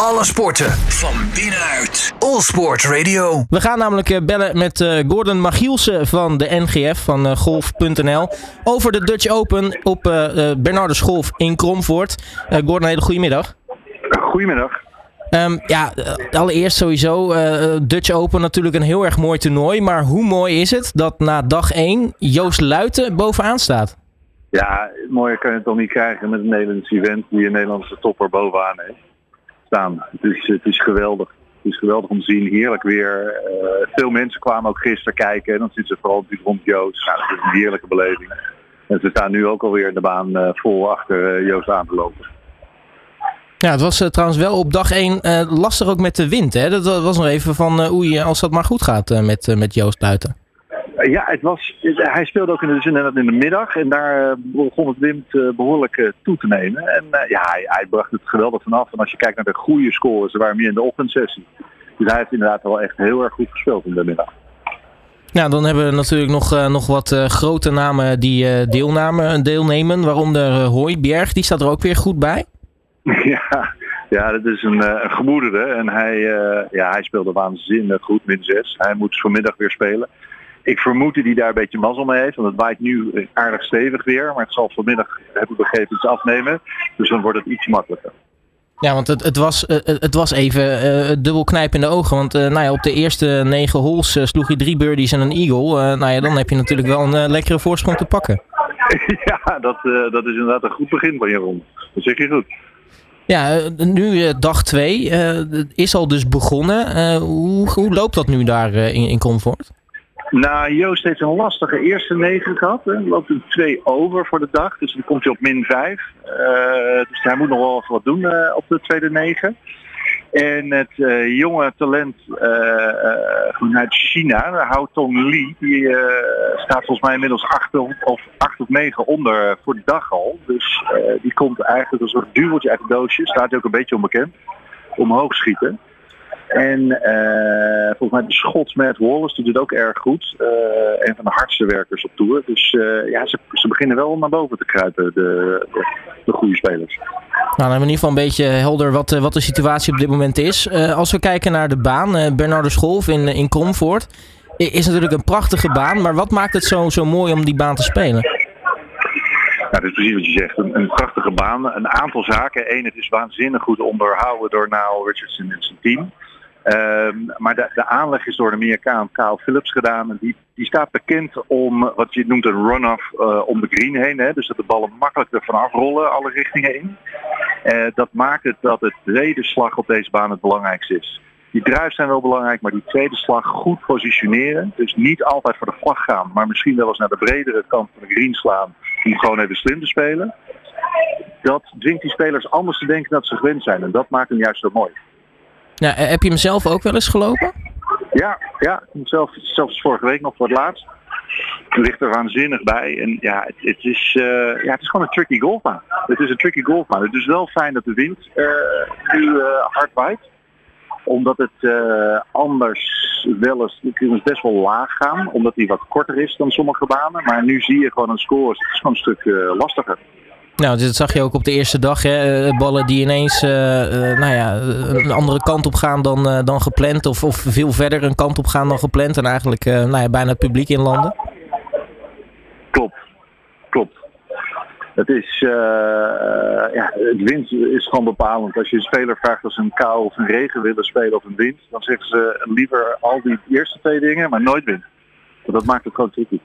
Alle sporten van binnenuit. All Sport Radio. We gaan namelijk eh, bellen met eh, Gordon Magielsen van de NGF van eh, golf.nl over de Dutch Open op Bernardus Golf in Kromvoort. Gordon, een hele goede middag. Goedemiddag. Um, ja, allereerst sowieso Dutch Open natuurlijk een heel erg mooi toernooi. Maar hoe mooi is het dat na dag 1 Joost Luiten bovenaan staat? Ja, mooier kan je het toch niet krijgen met een Nederlands event die een Nederlandse topper bovenaan heeft staan. Het is, het geweldig. Het is geweldig om te zien. Heerlijk weer. Uh, veel mensen kwamen ook gisteren kijken. En dan zitten ze vooral natuurlijk rond Joost. Nou, dat is een heerlijke beleving. En ze staan nu ook alweer in de baan uh, vol achter uh, Joost aan te lopen. Ja, het was trouwens wel op dag 1 lastig ook met de wind. Hè? Dat was nog even van oei, als dat maar goed gaat met, met Joost buiten. Ja, het was, hij speelde ook in de, in de middag en daar eh, begon het wind eh, behoorlijk eh, toe te nemen. En ja, hij, hij, bracht het geweldig vanaf. En als je kijkt naar de goede scores, ze waren meer in de ochtendsessie. Dus hij heeft inderdaad wel echt heel erg goed gespeeld in de middag. Ja, dan hebben we natuurlijk nog, nog wat grote namen die deelnamen, deelnemen. Waaronder Hooibjerg, die staat er ook weer goed bij. Ja, ja dat is een, een gemoedere. En hij, ja, hij speelde waanzinnig goed, min 6. Hij moet vanmiddag weer spelen. Ik vermoed dat hij daar een beetje mazzel mee heeft, want het waait nu aardig stevig weer. Maar het zal vanmiddag, heb ik begrepen, iets afnemen. Dus dan wordt het iets makkelijker. Ja, want het, het, was, uh, het was even uh, dubbel knijp in de ogen. Want uh, nou ja, op de eerste negen holes sloeg je drie birdies en een eagle. nou ja, dan heb je natuurlijk wel een lekkere voorsprong te pakken. ja, dat, dat is inderdaad een goed begin van Jeroen. Dat zeg je goed. Ja, nu dag twee is al dus begonnen. hoe, hoe loopt dat nu daar in, in Comfort? Nou, Joost heeft een lastige eerste negen gehad. Hè. Loopt een twee over voor de dag. Dus dan komt hij op min 5. Uh, dus hij moet nog wel wat doen uh, op de tweede negen. En het uh, jonge talent uit China, Hao Tong Li, die staat volgens mij inmiddels 8 of, 8 of 9 onder voor de dag al. Dus die komt eigenlijk een soort duweltje uit het doosje. Staat ook een beetje onbekend. Omhoog schieten. En uh, volgens mij de Schots Matt Wallace doet het ook erg goed. Uh, een van de hardste werkers op Tour. Dus uh, ja, ze, ze, beginnen wel naar boven te kruipen, de, de, de goede spelers. Nou, dan hebben we in ieder geval een beetje helder wat, wat de situatie op dit moment is. als we kijken naar de baan, Bernardo Scholf in, in Comfort. Is natuurlijk een prachtige baan, maar wat maakt het zo, zo mooi om die baan te spelen? Ja, dat is precies wat je zegt. Een, een, prachtige baan. Een aantal zaken. Eén, het is waanzinnig goed onderhouden door Nile Richardson en zijn team. Um, maar de, de, aanleg is door de Amerikaan Kyle Phillips gedaan. En die, die staat bekend om wat je noemt een run-off uh, om de green heen. Hè? Dus dat de ballen makkelijk ervan afrollen alle richtingen in. Uh, dat maakt het dat het tweede slag op deze baan het belangrijkste is. Die drives zijn wel belangrijk, maar die tweede slag goed positioneren. Dus niet altijd voor de vlag gaan, maar misschien wel eens naar de bredere kant van de green slaan. Om gewoon even slim te spelen. Dat dwingt die spelers anders te denken dat ze gewend zijn. En dat maakt hem juist zo mooi. Ja, heb je hem zelf ook wel eens gelopen? Ja, ja zelf, zelfs vorige week nog voor het laatst. Het ligt er waanzinnig bij. En ja, het, het is, uh, ja, het is gewoon een tricky golfbaan. Het is een tricky golfbaan. Het is wel fijn dat de wind uh, nu hard waait. Omdat het anders wel eens best wel laag gaan. Omdat die wat korter is dan sommige banen. Maar nu zie je gewoon een score. Het is gewoon een stuk lastiger. Nou, dat zag je ook op de eerste dag. Hè? Eh, ballen die ineens uh, uh, nou ja, een andere kant op gaan dan, dan gepland. Of, of veel verder een kant op gaan dan gepland. En eigenlijk nou ja, bijna het publiek inlanden. Klopt. Klopt. Het is, ja, het wind is gewoon bepalend. Als je een speler vraagt of ze een kou of een regen willen spelen of een wind. Dan zeggen ze liever al die eerste twee dingen, maar nooit wind. Dat maakt het gewoon tricky.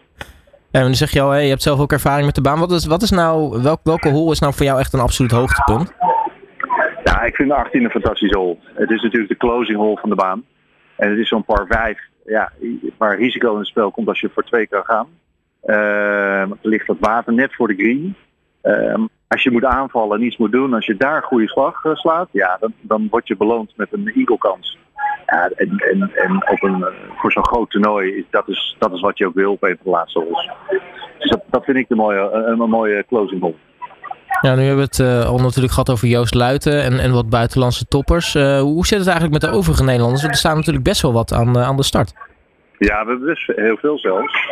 En dan zeg je je hebt zelf ook ervaring met de baan. Wat is, wat is nou, welk, welke hole is nou voor jou echt een absoluut hoogtepunt? Ja, ik vind de 18 een fantastische hole. Het is natuurlijk de closing hole van de baan. En het is zo'n par 5, ja, waar risico in het spel komt als je voor twee kan gaan. Uh, ligt dat water net voor de green. Uh, als je moet aanvallen en iets moet doen, als je daar goede slag uh, slaat, ja, dan, dan word je beloond met een eagle kans. Ja, en, en, en op een, voor zo'n groot toernooi, dat is, dat is wat je ook wil op een van de laatste holes. Dus dat, dat vind ik de mooie, een, een mooie closing hole. Ja, nu hebben we het uh, al natuurlijk gehad over Joost Luiten en, en wat buitenlandse toppers. Uh, hoe zit het eigenlijk met de overige Nederlanders? Er staan natuurlijk best wel wat aan, uh, aan de start. Ja, we hebben best heel veel zelfs.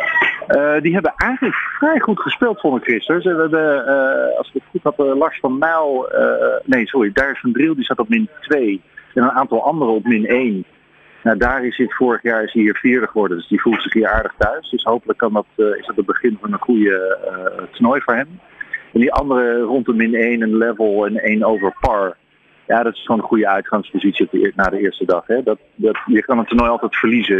Die hebben eigenlijk vrij goed gespeeld, vond ik gisteren. Ze hebben, uh, als ik het goed had, Lars van Mijl, nee sorry, Darius van Driel, die zat op min 2. En een aantal anderen op min 1. Nou, daar is het vorig jaar is hij hier vierde geworden, dus die voelt zich hier aardig thuis. Dus hopelijk kan dat, is dat het begin van een goede toernooi voor hem. En die andere rond de min 1 een level en 1 over par. Ja, dat is gewoon een goede uitgangspositie na de eerste dag. Hè. Dat, dat, je kan een toernooi altijd verliezen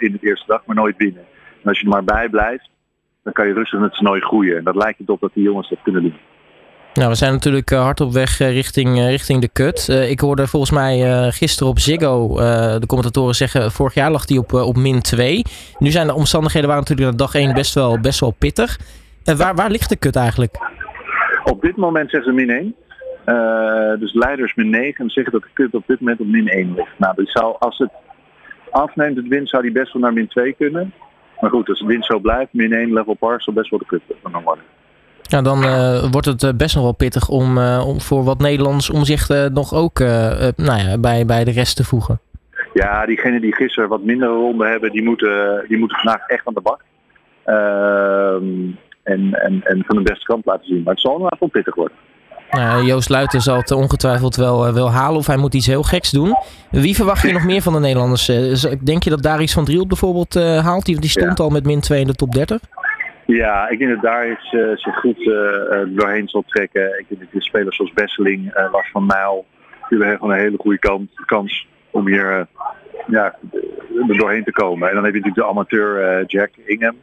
in de eerste dag, maar nooit winnen. En als je er maar bij blijft, dan kan je rustig het toernooi groeien. En dat lijkt het op dat die jongens dat kunnen doen. Nou, we zijn natuurlijk hard op weg richting, richting de kut. ik hoorde volgens mij gisteren op Ziggo de commentatoren zeggen... vorig jaar lag die op, op min 2. Nu zijn de omstandigheden waren natuurlijk na dag 1 best wel, best wel pittig. waar, waar ligt de kut eigenlijk? Op dit moment zeggen ze min 1. Uh, dus leiders min 9 en zeggen dat de kut op dit moment op min 1 ligt. Nou, dus zou, als het afneemt het win, zou die best wel naar min 2 kunnen. Maar goed, als de wind zo blijft, min 1 level par zal best wel de kut van worden. Ja, dan uh, wordt het best nog wel pittig om, uh, om voor wat Nederlands om zich uh, nog ook nou ja, bij, bij de rest te voegen. Ja, diegenen die gisteren wat minder ronden hebben, die moeten, die moeten vandaag echt aan de bak. Ehm, en, en, en van de beste kant laten zien. Maar het zal nog wel pittig worden. Joost Luiten zal het ongetwijfeld wel, wel halen of hij moet iets heel geks doen. Wie verwacht je nog meer van de Nederlanders? Denk je dat Darius van Driel bijvoorbeeld haalt? Die, die stond ja. al met min 2 in de top 30. Ja, ik denk dat Darius zich goed doorheen zal trekken. Ik denk dat de spelers zoals Besseling, Lars van Mijl, die hebben gewoon een hele goede kans, om hier ja, doorheen te komen. En dan heb je natuurlijk de amateur Jack Ingham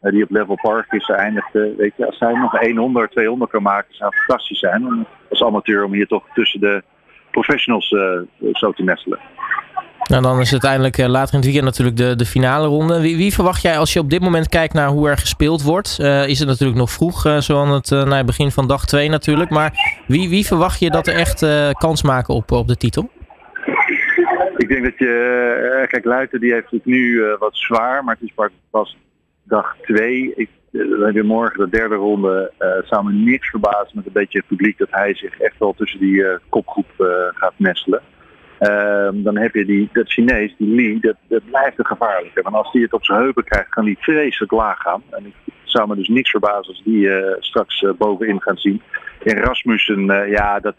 die op level park is eindigde. Weet je, als hij nog 100, 200 kan maken, zou het fantastisch zijn. Om, als amateur om hier toch tussen de professionals uh, zo te nestelen. Nou, dan is uiteindelijk uh, later in het weekend natuurlijk de, de finale ronde. Wie, wie, verwacht jij als je op dit moment kijkt naar hoe er gespeeld wordt? Uh, is het natuurlijk nog vroeg, zo aan het begin van dag 2 natuurlijk. Maar wie, wie verwacht je dat er echt kans maken op, op de titel? Ik denk dat je, kijk Luiten die heeft het nu wat zwaar, maar het is pas dag 2. Ik, we hebben morgen de derde ronde. Uh, me niks verbazen met een beetje het publiek dat hij zich echt wel tussen die uh, kopgroep uh, gaat nestelen. Ehm, dan heb je die, dat Chinees, die Lee, dat, dat blijft een gevaarlijke. Want als die het op zijn heupen krijgt, kan die vreselijk laag gaan. En ik zou me dus niks verbazen als die straks bovenin gaan zien. En Rasmussen, ja, dat,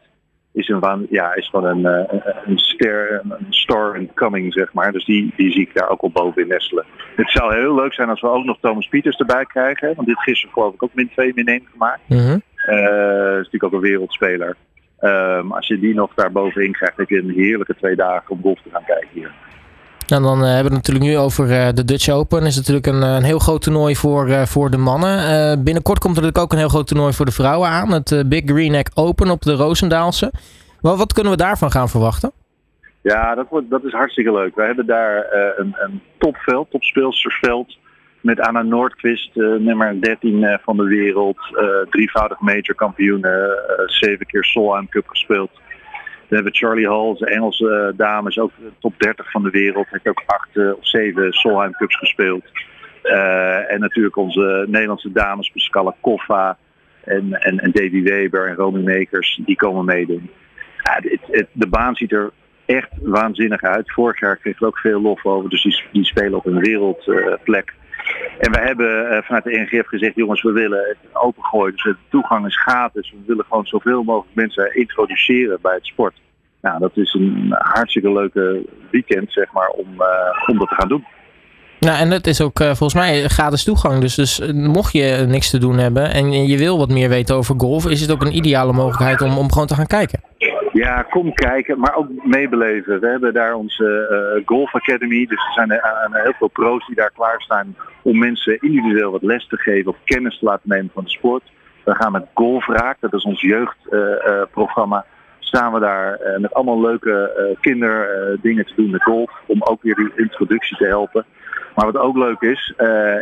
is, een, ja, is gewoon een, een ster, een star in coming, zeg maar. Dus die, die zie ik daar ook al boven in nestelen. Het zou heel leuk zijn als we ook nog Thomas Pieters erbij krijgen. Want dit gisteren geloof ik ook min 2, min 1 gemaakt. Mm -hmm. uh, is natuurlijk ook een wereldspeler. Um, als je die nog daar bovenin krijgt, heb je een heerlijke twee dagen om golf te gaan kijken hier. En dan uh, hebben we het natuurlijk nu over uh, de Dutch Open. is natuurlijk een, een heel groot toernooi voor, uh, voor de mannen. binnenkort komt er natuurlijk ook een heel groot toernooi voor de vrouwen aan. Het Big Green Egg Open op de Roosendaalse. Wat, wat kunnen we daarvan gaan verwachten? Ja, dat, wordt, dat is hartstikke leuk. We hebben daar een, een topveld, topspeelstersveld. Met Anna Noordquist, nummer 13 van de wereld. drievoudig major kampioen. zeven keer Solheim Cup gespeeld. We hebben Charlie Hall, de Engelse dames, ook top 30 van de wereld. Heeft ook acht of zeven Solheim Cups gespeeld. En natuurlijk onze Nederlandse dames, Pascale Koffa en, en, en Davy Weber en Romy Makers, die komen meedoen. Ja, het, de baan ziet er echt waanzinnig uit. Vorig jaar kreeg we ook veel lof over, dus die, die spelen op een wereldplek. En we hebben uh, vanuit de NGF gezegd, jongens, we willen het opengooien. Dus de toegang is gratis. We willen gewoon zoveel mogelijk mensen introduceren bij het sport. Nou, dat is een hartstikke leuke weekend, zeg maar, om, uh, om dat te gaan doen. Nou, en het is ook uh, volgens mij gratis toegang. Dus, dus mocht je niks te doen hebben en je wil wat meer weten over golf, is het ook een ideale mogelijkheid om, om gewoon te gaan kijken. Ja, kom kijken, maar ook meebeleven. We hebben daar onze uh, Golf Academy. Dus er zijn uh, heel veel pro's die daar klaarstaan om mensen individueel wat les te geven of kennis te laten nemen van de sport. We gaan met Golfraak, dat is ons jeugdprogramma. staan we daar met allemaal leuke kinderdingen te doen met golf. Om ook weer die introductie te helpen. Maar wat ook leuk is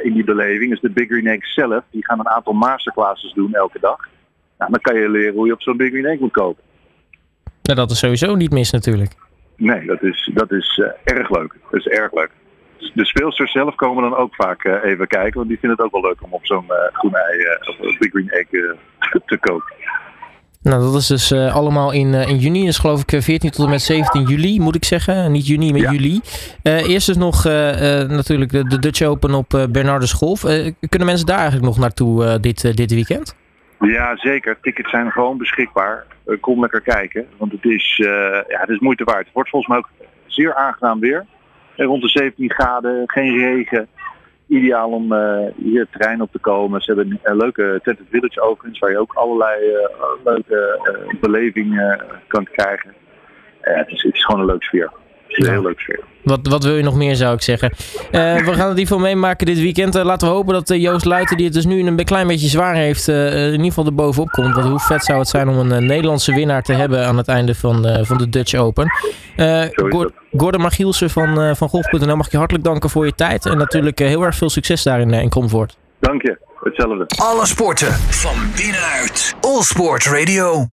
in die beleving is de Big Green Egg zelf. Die gaan een aantal masterclasses doen elke dag. Nou, dan kan je leren hoe je op zo'n Big Green Egg moet kopen. Nou, dat is sowieso niet mis natuurlijk. Nee, dat is, dat is uh, erg leuk. Dat is erg leuk. De speelsters zelf komen dan ook vaak uh, even kijken, want die vinden het ook wel leuk om op zo'n uh, groen ei of Big Green Egg te koken. Nou, dat is dus uh, allemaal in, uh, in juni. Dat is geloof ik 14 tot en met 17 juli, moet ik zeggen. Niet juni, maar ja. juli. Uh, eerst is nog natuurlijk de, de, Dutch Open op Bernardus Golf. kunnen mensen daar eigenlijk nog naartoe dit, dit weekend? Ja, zeker. Tickets zijn gewoon beschikbaar. Kom lekker kijken, want het is, ja, het is moeite waard. Het wordt volgens mij ook zeer aangenaam weer. Rond de 17 graden, geen regen ideaal om hier terrein op te komen. Ze hebben een leuke Tented Village overigens, waar je ook allerlei leuke belevingen kan krijgen. het, is, het is gewoon een leuke sfeer. Het is een heel leuk sfeer. Wat, wat wil je nog meer, zou ik zeggen. Uh, we gaan het in ieder geval meemaken dit weekend. Uh, laten we hopen dat uh, Joost Luiten, die het dus nu een klein beetje zwaar heeft, in ieder geval er bovenop komt. Want hoe vet zou het zijn om een Nederlandse winnaar te hebben aan het einde van, van de Dutch Open. Gordon Magielsen van, van Golf.nl mag ik je hartelijk danken voor je tijd. En natuurlijk heel erg veel succes daar in, in Comfort. Dank je, hetzelfde. Alle sporten van binnenuit. All Sport Radio.